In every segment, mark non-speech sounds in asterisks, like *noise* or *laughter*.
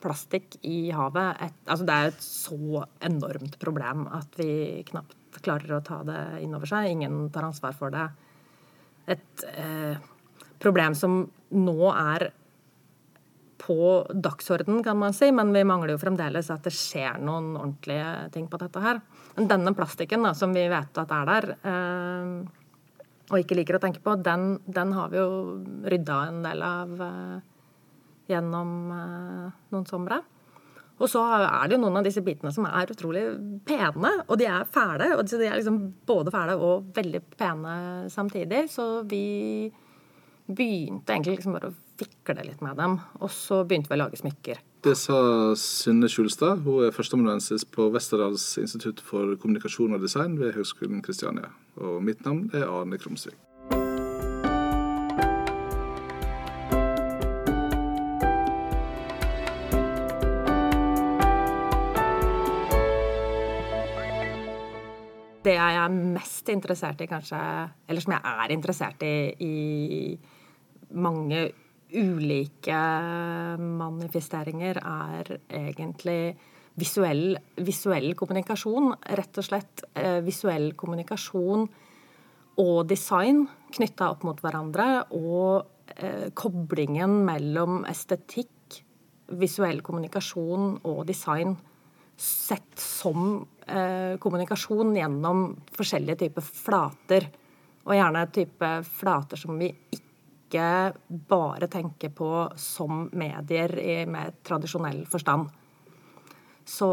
plastikk i havet et, altså Det er et så enormt problem at vi knapt klarer å ta det inn over seg. Ingen tar ansvar for det. Et eh, problem som nå er på dagsorden, kan man si, men vi mangler jo fremdeles at det skjer noen ordentlige ting på dette her. Men denne plastikken da, som vi vet at er der, eh, og ikke liker å tenke på, den, den har vi jo rydda en del av eh, gjennom eh, noen somre. Og så er det jo noen av disse bitene som er utrolig pene, og de er fæle. Og de er liksom både fæle og veldig pene samtidig. Så vi begynte egentlig liksom bare å fikle litt med dem. Og så begynte vi å lage smykker. Det sa Synne Skjulstad. Hun er førsteamanuensis på Westerdals institutt for kommunikasjon og design ved Høgskolen Kristiania. Og mitt navn er Arne Krumsvik. Interessert i, kanskje Eller som jeg er interessert i i mange ulike manifesteringer, er egentlig visuell, visuell kommunikasjon. Rett og slett eh, visuell kommunikasjon og design knytta opp mot hverandre. Og eh, koblingen mellom estetikk, visuell kommunikasjon og design sett som kommunikasjon gjennom forskjellige typer flater. Og gjerne type flater som vi ikke bare tenker på som medier i mer tradisjonell forstand. Så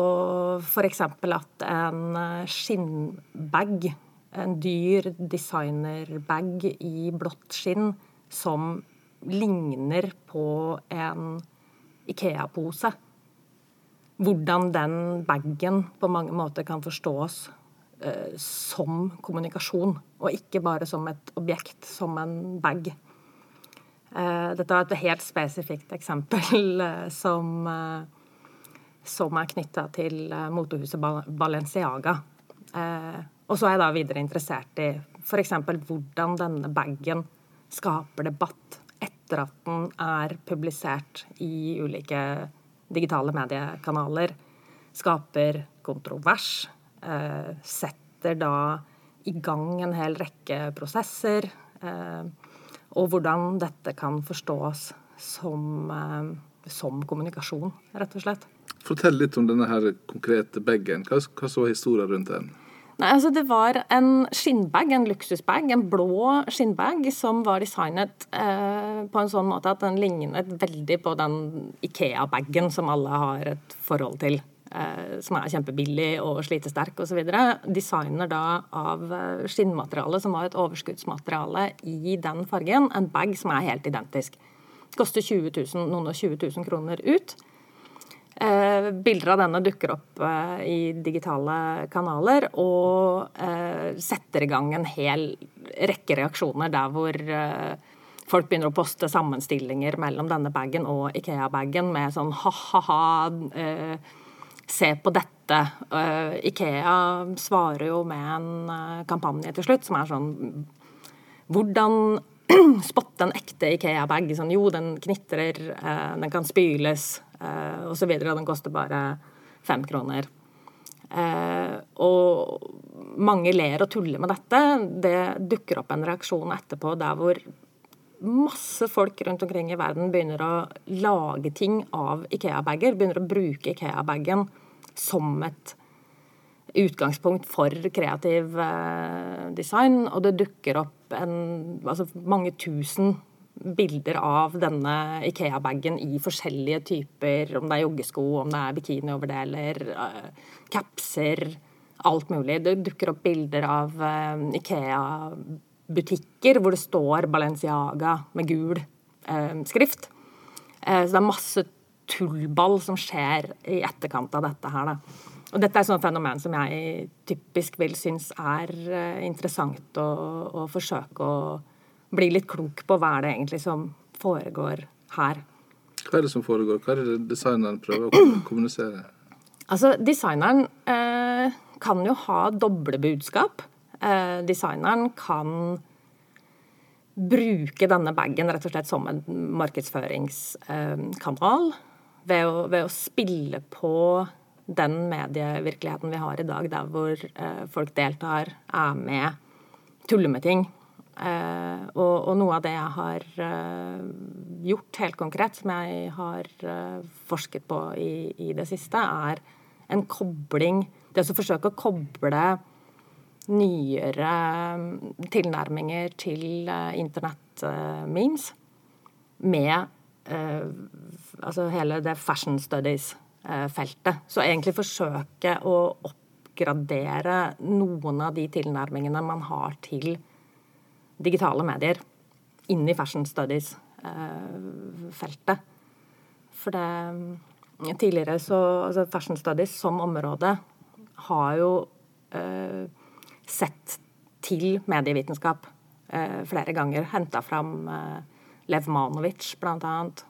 f.eks. at en skinnbag, en dyr designerbag i blått skinn, som ligner på en Ikea-pose hvordan den bagen på mange måter kan forstås eh, som kommunikasjon, og ikke bare som et objekt, som en bag. Eh, dette er et helt spesifikt eksempel *laughs* eh, som, eh, som er knytta til eh, motehuset Balenciaga. Eh, og så er jeg da videre interessert i f.eks. hvordan denne bagen skaper debatt etter at den er publisert i ulike digitale mediekanaler skaper kontrovers. Eh, setter da i gang en hel rekke prosesser. Eh, og hvordan dette kan forstås som, eh, som, kommunikasjon, rett og slett. Fortell litt om denne her konkrete bagen. Hva, hva så historien rundt den? Nei, altså Det var en skinnbag, en luksusbag, en blå skinnbag, som var designet eh, på en sånn måte at den lignet veldig på den Ikea-bagen som alle har et forhold til. Eh, som er kjempebillig og slitesterk osv. Designer da av eh, skinnmateriale, som var et overskuddsmateriale i den fargen, en bag som er helt identisk. Koster 20 000, noen og 20 000 kroner ut. Eh, bilder av denne dukker opp eh, i digitale kanaler og eh, setter i gang en hel rekke reaksjoner der hvor folk begynner å poste sammenstillinger mellom denne bagen og Ikea-bagen med sånn ha-ha-ha, se på dette. Ikea svarer jo med en kampanje til slutt som er sånn Hvordan *clears throat* spotte en ekte Ikea-bag? Sånn, jo, den knitrer, den kan spyles eh, osv. Den koster bare fem kroner. Eh, og mange ler og tuller med dette. Det dukker opp en reaksjon etterpå der hvor masse folk rundt omkring i verden begynner å lage ting av Ikea-bager. Begynner å bruke Ikea-bagen som et utgangspunkt for kreativ eh, design. Og det dukker opp en, altså mange tusen bilder av denne Ikea-bagen i forskjellige typer, om det er joggesko, om det er bikinioverdeler, uh, capser, alt mulig. Det dukker opp bilder av uh, Ikea-butikker hvor det står Balenciaga med gul uh, skrift. så det er masse tullball som skjer i etterkant av dette her, da. Og dette er sånt fenomen som jeg typisk vil synes er interessant å, å forsøke å bli litt klok på hva er det egentlig som foregår her. Hva er det som foregår? Hva er det designeren prøver å kommunisere? Altså, Designeren eh, kan jo ha doble budskap. Eh, designeren kan bruke denne bagen rett og slett som en markedsføringskanal. Ved å, ved å spille på den medievirkeligheten vi har i dag, der hvor eh, folk deltar, er med, tuller med ting. Eh, og, og, noe av det jeg har eh, gjort helt konkret, som jeg har eh, forsket på i, i, det siste, er en kobling Det å forsøke å koble nyere tilnærminger til uh, internett-memes med altså hele det fashion studies-feltet. Så egentlig forsøke å oppgradere noen av de tilnærmingene man har til digitale medier inn i fashion studies-feltet. For det Tidligere så altså Fashion studies som område har jo eh, sett til medievitenskap eh, flere ganger. Henta fram eh, Lev Manovic, blant annet.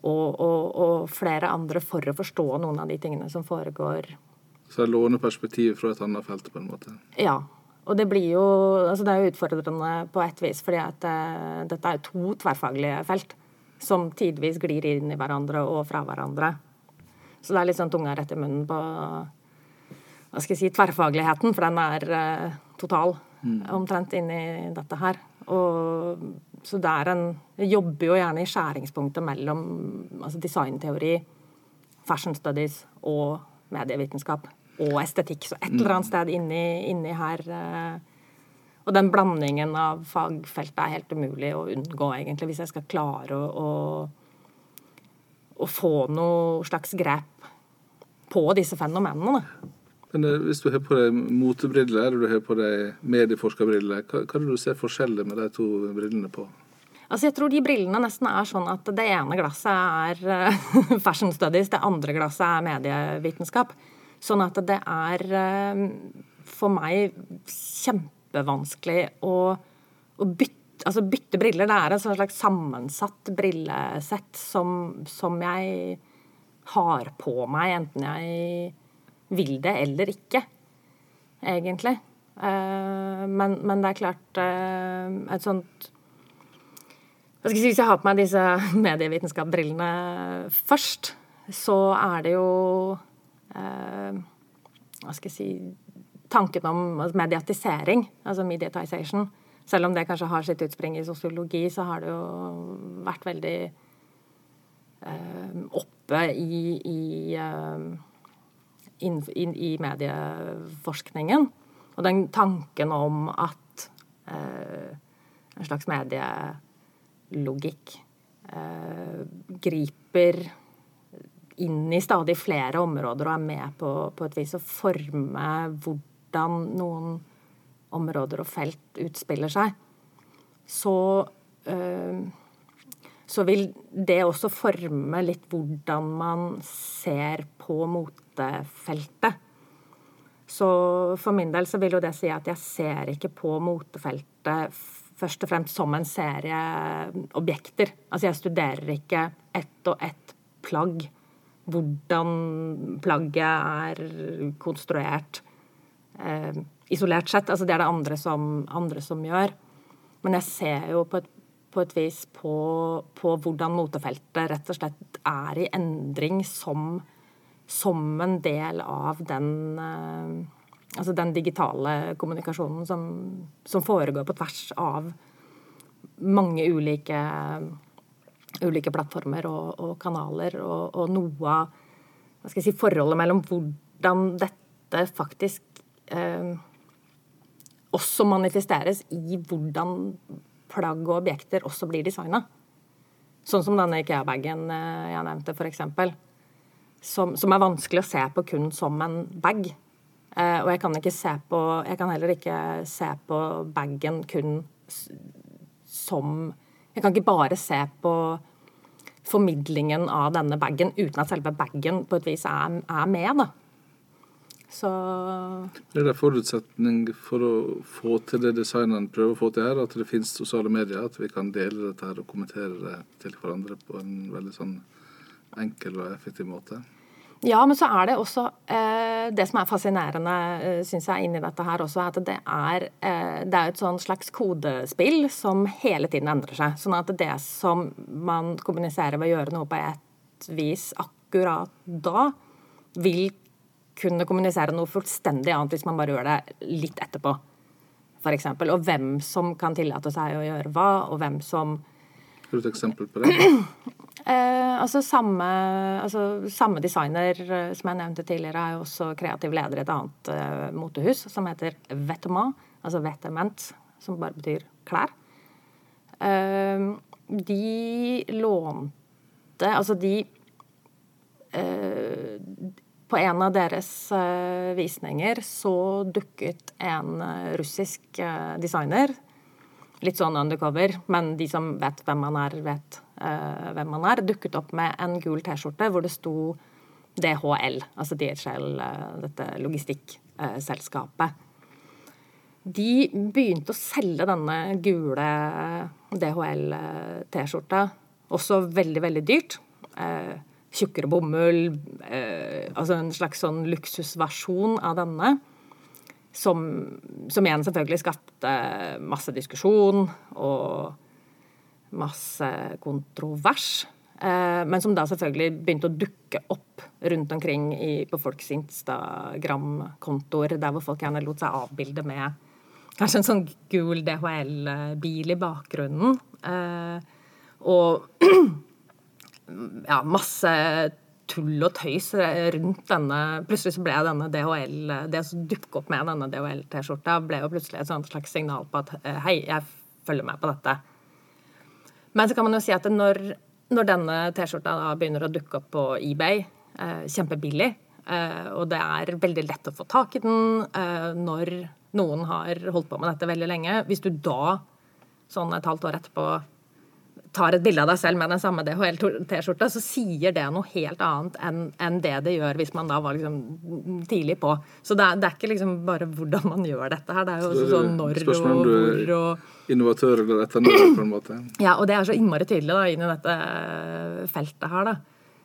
Og, og, og, flere andre for å forstå noen av de tingene som foregår. Så det perspektivet perspektiv fra et annet felt, på en måte? Ja. Og det blir jo altså det er jo utfordrende på et vis, fordi at uh, dette er to tverrfaglige felt som tidvis glir inn i hverandre og fra hverandre. Så det er litt sånn tunga rett i munnen på hva skal jeg si, tverrfagligheten, for den er uh, total mm. omtrent inni dette her. Og, så det er en Jeg jobber jo gjerne i skjæringspunktet mellom altså designteori, fashion studies og medievitenskap og estetikk. Så et eller annet sted inni, inni her uh, Og den blandingen av fagfeltet er helt umulig å unngå, egentlig, hvis jeg skal klare å, å, å få noe slags grep på disse fenomenene. Men uh, Hvis du har på deg motebriller eller du har på deg medieforskerbriller, hva, hva er det du ser forskjellig med de to brillene på? Altså jeg tror de brillene nesten er sånn at det ene glasset er uh, *laughs* fashion studies, det andre glasset er medievitenskap. Sånn at det er eh, for meg kjempevanskelig å, å bytte, altså bytte briller. Det er et slags sammensatt brillesett som, som jeg har på meg, enten jeg vil det eller ikke, egentlig. Eh, men, men det er klart eh, et sånt jeg si, Hvis jeg har på meg disse *laughs* medievitenskapsbrillene først, så er det jo hva skal jeg si Tanken om mediatisering, altså mediatization. Selv om det kanskje har sitt utspring i sosiologi, så har det jo vært veldig eh, oppe i, i, in, in, i, medieforskningen. Og den tanken om at eh, en slags medielogikk eh, griper inn i stadig flere områder og er med på, på et vis å forme hvordan noen områder og felt utspiller seg, så, øh, så vil det også forme litt hvordan man ser på motefeltet. Så for min del så vil jo det si at jeg ser ikke på motefeltet først og fremst som en serie objekter. Altså jeg studerer ikke ett og ett plagg hvordan plagget er konstruert eh, isolert sett. Altså det er det andre som, andre som gjør. Men jeg ser jo på et, på et vis på, på, hvordan motefeltet rett og slett er i endring som, som en del av den eh, Altså den digitale kommunikasjonen som, som foregår på tvers av mange ulike ulike plattformer og, og kanaler, og, og, noe av hva skal jeg si, forholdet mellom hvordan dette faktisk eh, også manifesteres i hvordan plagg og objekter også blir designa. Sånn som denne Ikea-bagen eh, jeg nevnte, f.eks. Som, som er vanskelig å se på kun som en bag. Eh, og jeg kan, ikke se på, jeg kan heller ikke se på bagen kun som Jeg kan ikke bare se på formidlingen av denne bagen uten at selve bagen på et vis er, er med. da. Så Er det forutsetning for å få til det designeren prøver å få til her, at det finnes sosiale medier, at vi kan dele dette her og kommentere det til hverandre på en veldig sånn enkel og effektiv måte? Ja, men så er det også eh, Det som er fascinerende, eh, syns jeg, inni dette her også, at det er, eh, det er et sånn slags kodespill som hele tiden endrer seg. Sånn at det som man kommuniserer ved å gjøre noe på et vis akkurat da, vil kunne kommunisere noe fullstendig annet hvis man bare gjør det litt etterpå. Eksempel, og hvem som kan tillate seg å gjøre hva, og hvem som Har du et eksempel på det? *clears throat* Eh, altså samme, altså samme, designer eh, som jeg nevnte tidligere, er jo også kreativ leder i et annet eh, motehus som heter Vetement, altså Vetement, som bare betyr klær. Eh, de lånte Altså, de eh, På en av deres eh, visninger så dukket en russisk designer litt sånn undercover, men de som vet hvem han er, vet uh, hvem han er, dukket opp med en gul T-skjorte hvor det sto DHL, altså DHL, uh, eh, dette logistikkselskapet. De begynte å selge denne gule DHL-T-skjorta også veldig, veldig dyrt. Uh, tjukkere bomull, altså en slags sånn luksusversjon av denne. Som, som, igjen selvfølgelig skapte masse diskusjon og masse kontrovers. Eh, men som da selvfølgelig begynte å dukke opp rundt omkring i, på folks Instagram-kontoer, der hvor folk gjerne lot seg avbilde med kanskje en sånn gul DHL-bil i bakgrunnen. Eh, og *clears throat* ja, masse tull og tøys rundt denne Plutselig så ble denne DHL Det som dukket opp med denne DHL-T-skjorta, ble jo plutselig et slags signal på at eh, hei, jeg følger med på dette. Men så kan man jo si at når, når denne T-skjorta begynner å dukke opp på eBay, eh, kjempebillig, eh, og det er veldig lett å få tak i den eh, når noen har holdt på med dette veldig lenge Hvis du da, sånn et halvt år etterpå, tar et bilde av deg selv med den samme DHL-T-skjorta, så sier det noe helt annet enn, enn det det gjør hvis man da var liksom tidlig på. Så det er, det er, ikke liksom bare hvordan man gjør dette her, det er jo også sånn når og hvor og Innovatør eller etterner, på en måte. *clears throat* Ja, og det er så innmari tydelig da, inn i dette feltet her, da.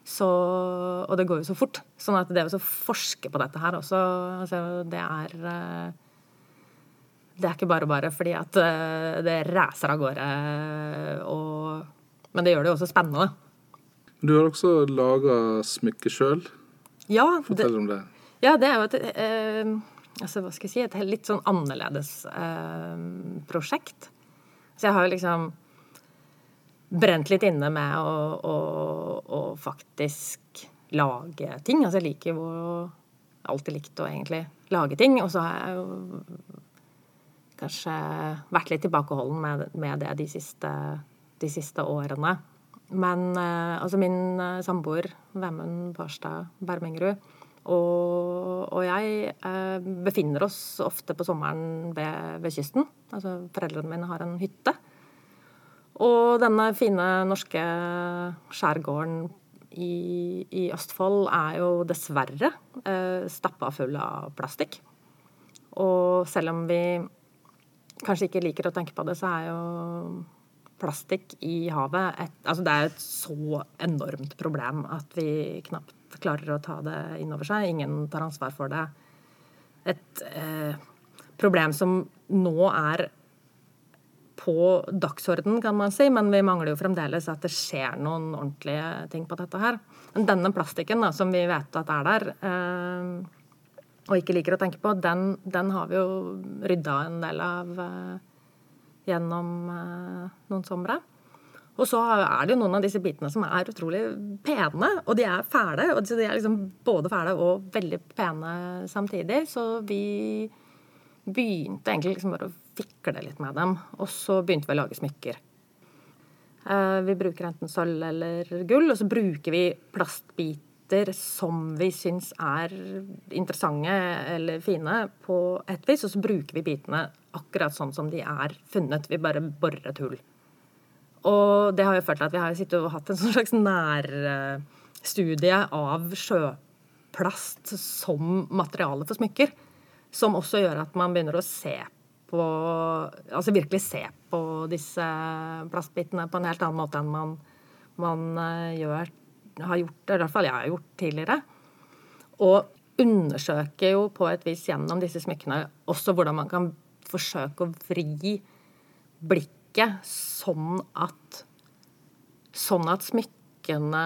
Så, og det går jo så fort. Sånn at det å forske på dette her også, altså, det er eh, det er ikke bare bare fordi at eh, det racer av gårde. Og, men det gjør det jo også spennende. Du har også laga smykke sjøl. Ja, Fortell det, om det. Ja, det er jo et eh, altså, hva skal jeg si, et litt sånn annerledes eh, prosjekt. Så jeg har jo liksom brent litt inne med å, å, å, faktisk lage ting. Altså jeg liker jo alltid likt å egentlig lage ting. Og så har jeg jo kanskje vært litt tilbakeholden med, med det de siste, de siste, årene. Men eh, altså min eh, samboer Vemund Barstad Bermengrud og, og, jeg eh, befinner oss ofte på sommeren ved, ved, kysten. Altså foreldrene mine har en hytte. Og denne fine norske skjærgården i, i Østfold er jo dessverre eh, stappa full av plastikk. Og selv om vi kanskje ikke liker å tenke på det, så er jo plastikk i havet et, altså Det er et så enormt problem at vi knapt klarer å ta det inn over seg. Ingen tar ansvar for det. Et eh, problem som nå er på dagsorden, kan man si, men vi mangler jo fremdeles at det skjer noen ordentlige ting på dette her. Men denne plastikken da, som vi vet at er der, eh, og ikke liker å tenke på, den, den har vi jo rydda en del av uh, gjennom uh, noen somre. Og så er det jo noen av disse bitene som er utrolig pene, og de er fæle. Og de er liksom både fæle og veldig pene samtidig. Så vi begynte egentlig liksom bare å fikle litt med dem. Og så begynte vi å lage smykker. Uh, vi bruker enten sølv eller gull, og så bruker vi plastbiter elementer som vi syns er interessante eller fine på et vis, og så bruker vi bitene akkurat sånn som de er funnet. Vi bare borer et hull. Og det har jo ført til at vi har sittet og hatt en sånn slags nærstudie av sjøplast som materiale for smykker. Som også gjør at man begynner å se på Altså virkelig se på disse plastbitene på en helt annen måte enn man, man eh, gjør har gjort, det, i hvert fall jeg har gjort tidligere. Og undersøker jo på et vis gjennom disse smykkene også hvordan man kan forsøke å vri blikket sånn at Sånn at smykkene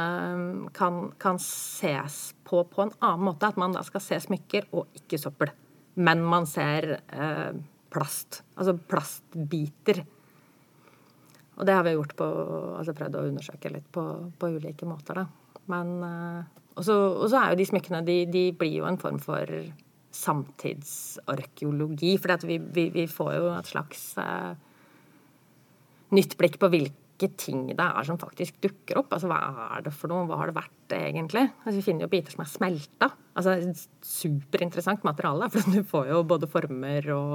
kan, kan, ses på på en annen måte. At man da skal se smykker og ikke søppel. Men man ser eh, plast. Altså plastbiter. Og det har vi gjort på Altså prøvd å undersøke litt på, på ulike måter, da. Men eh, Og så er jo de smykkene de, de, blir jo en form for samtidsarkeologi. For vi, vi, vi, får jo et slags uh, nytt blikk på hvilke ting det er som faktisk dukker opp. Altså hva er det for noe? Hva har det vært egentlig? Altså, vi finner jo biter som er smelta. Altså superinteressant materiale. For du får jo både former og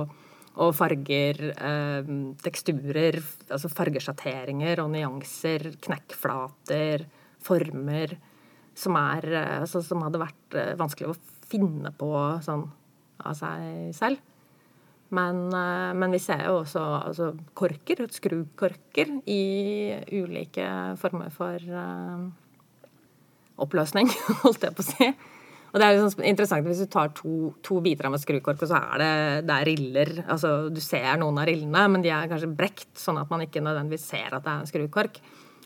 og farger, eh, teksturer, altså fargesjatteringer og nyanser, knekkflater, former, som, er, eh, altså, som hadde vært eh, vanskelig å finne på sånn av seg selv. Men, eh, men vi ser jo også altså, korker, skrukorker, i ulike former for uh, oppløsning, *laughs* holdt jeg på å si. Og det er jo sånn interessant Hvis du tar to, to biter av et skrukork, og så er det, det er riller altså Du ser noen av rillene, men de er kanskje brekt, sånn at man ikke nødvendigvis ser at det er en skrukork.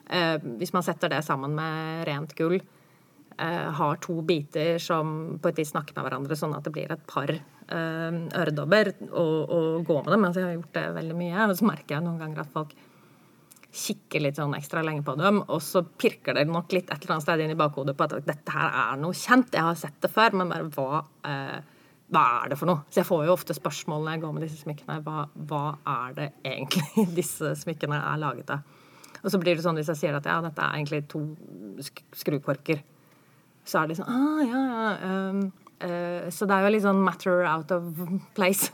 Eh, hvis man setter det sammen med rent gull, eh, har to biter som på et vis snakker med hverandre, sånn at det blir et par eh, øredobber, og, og gå med dem. Altså, jeg har gjort det veldig mye. Og så merker jeg noen ganger at folk kikker litt sånn ekstra lenge på dem, og så pirker det nok litt et eller annet sted inn i bakhodet på at dette her er noe kjent. Jeg har sett det før, men bare hva, eh, hva er det for noe? Så jeg får jo ofte spørsmål når jeg går med disse smykkene. Hva, hva er det egentlig *laughs* disse smykkene er laget av? Og så blir det sånn hvis jeg sier at ja, dette er egentlig to sk skrukorker, så er det sånn ah, ja, ja. Um, uh, så det er jo litt sånn matter out of place,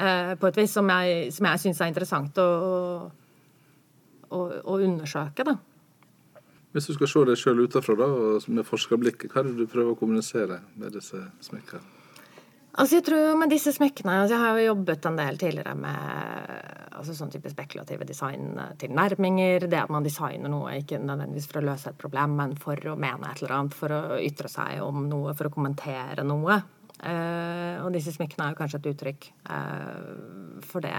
uh, på et vis, som jeg, som jeg syns er interessant å å, å undersøke. Da. Hvis du skal se deg sjøl utenfra da, med forskerblikket, hva er det du prøver å kommunisere med disse smykkene? Altså jeg tror med disse smykkene altså Jeg har jo jobbet en del tidligere med altså sånn type spekulative designtilnærminger. Det at man designer noe ikke nødvendigvis for å løse et problem, men for å mene et eller annet, for å ytre seg om noe, for å kommentere noe. Eh, og disse smykkene er jo kanskje et uttrykk eh, for det.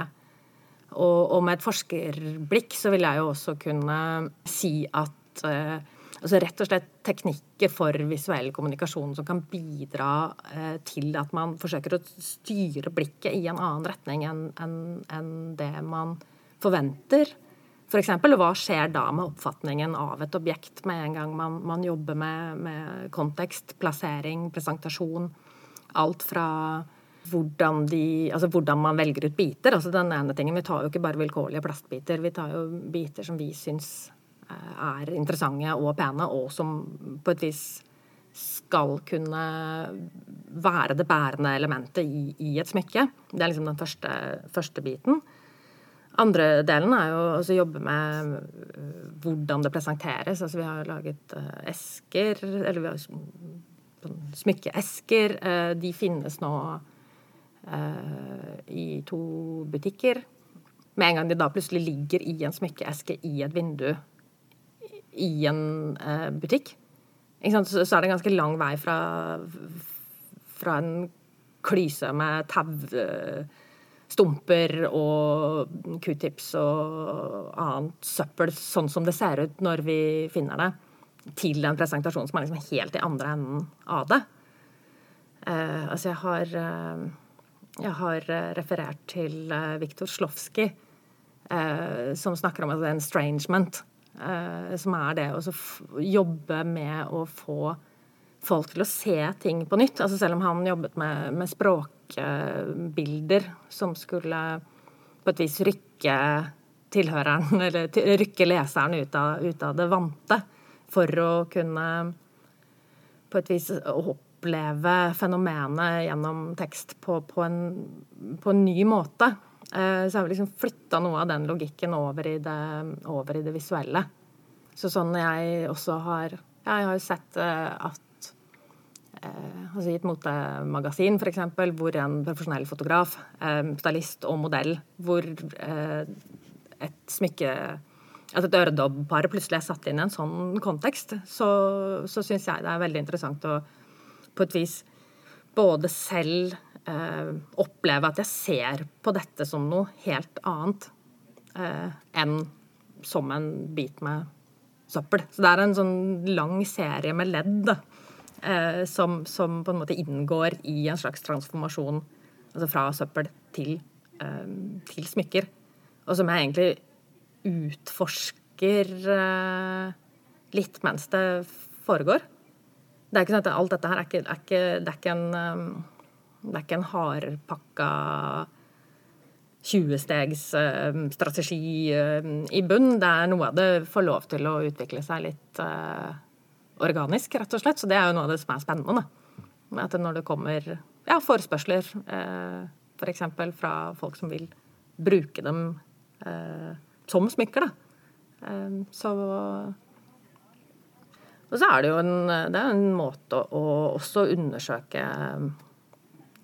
Og, og, med et forskerblikk så vil jeg jo også kunne si at eh, altså rett og slett teknikker for visuell kommunikasjon som kan bidra eh, til at man forsøker å styre blikket i en annen retning enn en, en det man forventer. For eksempel, hva skjer da med oppfatningen av et objekt med en gang man, man jobber med, med kontekst, plassering, presentasjon? Alt fra hvordan, de, altså hvordan man velger ut biter. altså den ene tingen, Vi tar jo ikke bare vilkårlige plastbiter. Vi tar jo biter som vi syns eh, er interessante og pene, og som på et vis skal kunne være det bærende elementet i, i et smykke. Det er liksom den første, første biten. Andre delen er jo å jobbe med eh, hvordan det presenteres. Altså vi har laget uh, esker, eller vi har smykkeesker. Uh, de finnes nå Eh, i to butikker. Med en gang de da plutselig ligger i en smykkeeske i et vindu i en eh, butikk, så, er det en ganske lang vei fra, fra en klyse med tauestumper og q-tips og annet søppel, sånn som det ser ut når vi finner det, til en presentasjon som er liksom helt i andre enden av det. Altså, jeg har jeg har eh, referert til eh, Viktor Slofsky, eh, som snakker om altså, estrangement. Som er det å jobbe med å få folk til å se ting på nytt. Altså selv om han jobbet med, med språkbilder som skulle på et vis rykke tilhøreren, *laughs* eller rykke leseren ut av, ut av det vante, for å kunne på et vis oppleve fenomenet gjennom tekst på, på, en, på en, ny måte. Eh, så har vi liksom flytta noe av den logikken over i det, over i det visuelle. Så sånn jeg også har Jeg har sett eh, at eh, altså I et motemagasin f.eks., hvor en profesjonell fotograf, stylist og modell, hvor et smykke at et øredobbpar plutselig er satt inn i en sånn kontekst, så, så syns jeg det er veldig interessant å på et vis både selv eh, oppleve at jeg ser på dette som noe helt annet eh, enn som en bit med søppel. Så det er en sånn lang serie med ledd eh, som, som, på en måte inngår i en slags transformasjon. Altså fra søppel til, eh, til smykker. Og som jeg egentlig utforsker eh, litt mens det foregår. Det er ikke sånn at alt dette her er ikke, er ikke, det er ikke en eh, det er ikke en hardpakka 20-stegs uh, strategi uh, i bunn. Det er noe av det får lov til å utvikle seg litt uh, organisk, rett og slett. Så det er jo noe av det som er spennende. At når det kommer ja, forespørsler, f.eks. For fra folk som vil bruke dem som smykker, da. Så Og så er det jo en, det er en måte å, også undersøke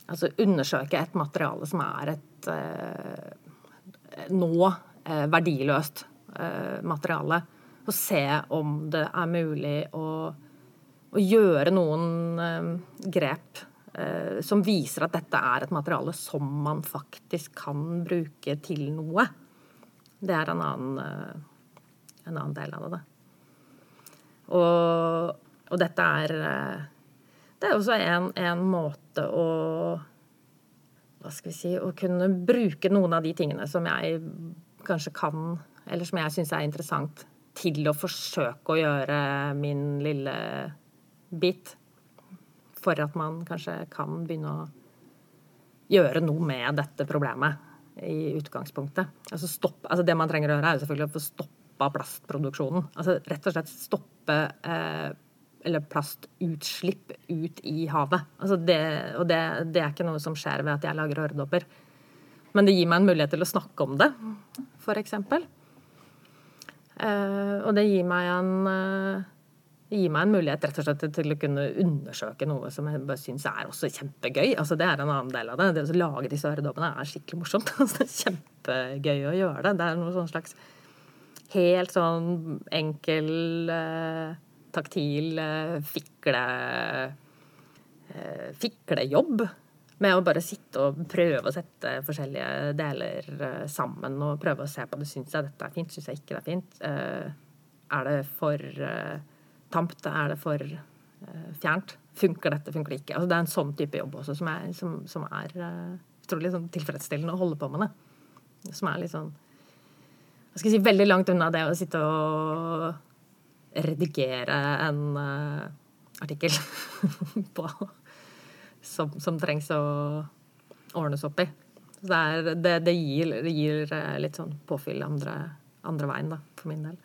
Altså undersøke et materiale som er et eh, nå eh, verdiløst eh, materiale. Og se om det er mulig å, å gjøre noen grep som viser at dette er et materiale som man faktisk kan bruke til noe. Det er en annen, en annen del av det. Og, og dette er det er også en, en, måte å Hva skal vi si Å kunne bruke noen av de tingene som jeg kanskje kan, eller som jeg syns er interessant, til å forsøke å gjøre min lille bit. For at man kanskje kan begynne å gjøre noe med dette problemet i utgangspunktet. Altså, stopp, altså det man trenger å gjøre, er jo selvfølgelig å få stoppa plastproduksjonen. Altså rett og slett stoppe eh, eller plastutslipp ut i havet. Altså det, og det, det, er ikke noe som skjer ved at jeg lager øredobber. Men det gir meg en mulighet til å snakke om det, f.eks. Eh, og det gir meg en uh, gir meg en mulighet rett og slett til å kunne undersøke noe som jeg bare syns er også kjempegøy. Altså Det er en annen del av det. Det å lage disse øredobbene er skikkelig morsomt. *laughs* Altså, det er kjempegøy å gjøre det. Det er noe sånn slags helt sånn enkel uh, taktil eh, fikle, eh, fiklejobb. Med å bare sitte og prøve å sette forskjellige deler eh, sammen og prøve å se på det. Syns jeg dette er fint? Syns jeg ikke det er fint? Er det for tamt? Er det for fjernt? Funker dette, funker det ikke? Altså, det er en sånn type jobb også som er, som, som er utrolig sånn tilfredsstillende å holde på med det. Som er litt sånn Hva skal jeg si, veldig langt unna det å sitte og redigere en uh, artikkel *laughs* på, som, som, trengs å ordnes opp i. Så det, er, det, det, gir, det gir, eh, litt sånn påfyll andre, andre veien, da, for min del.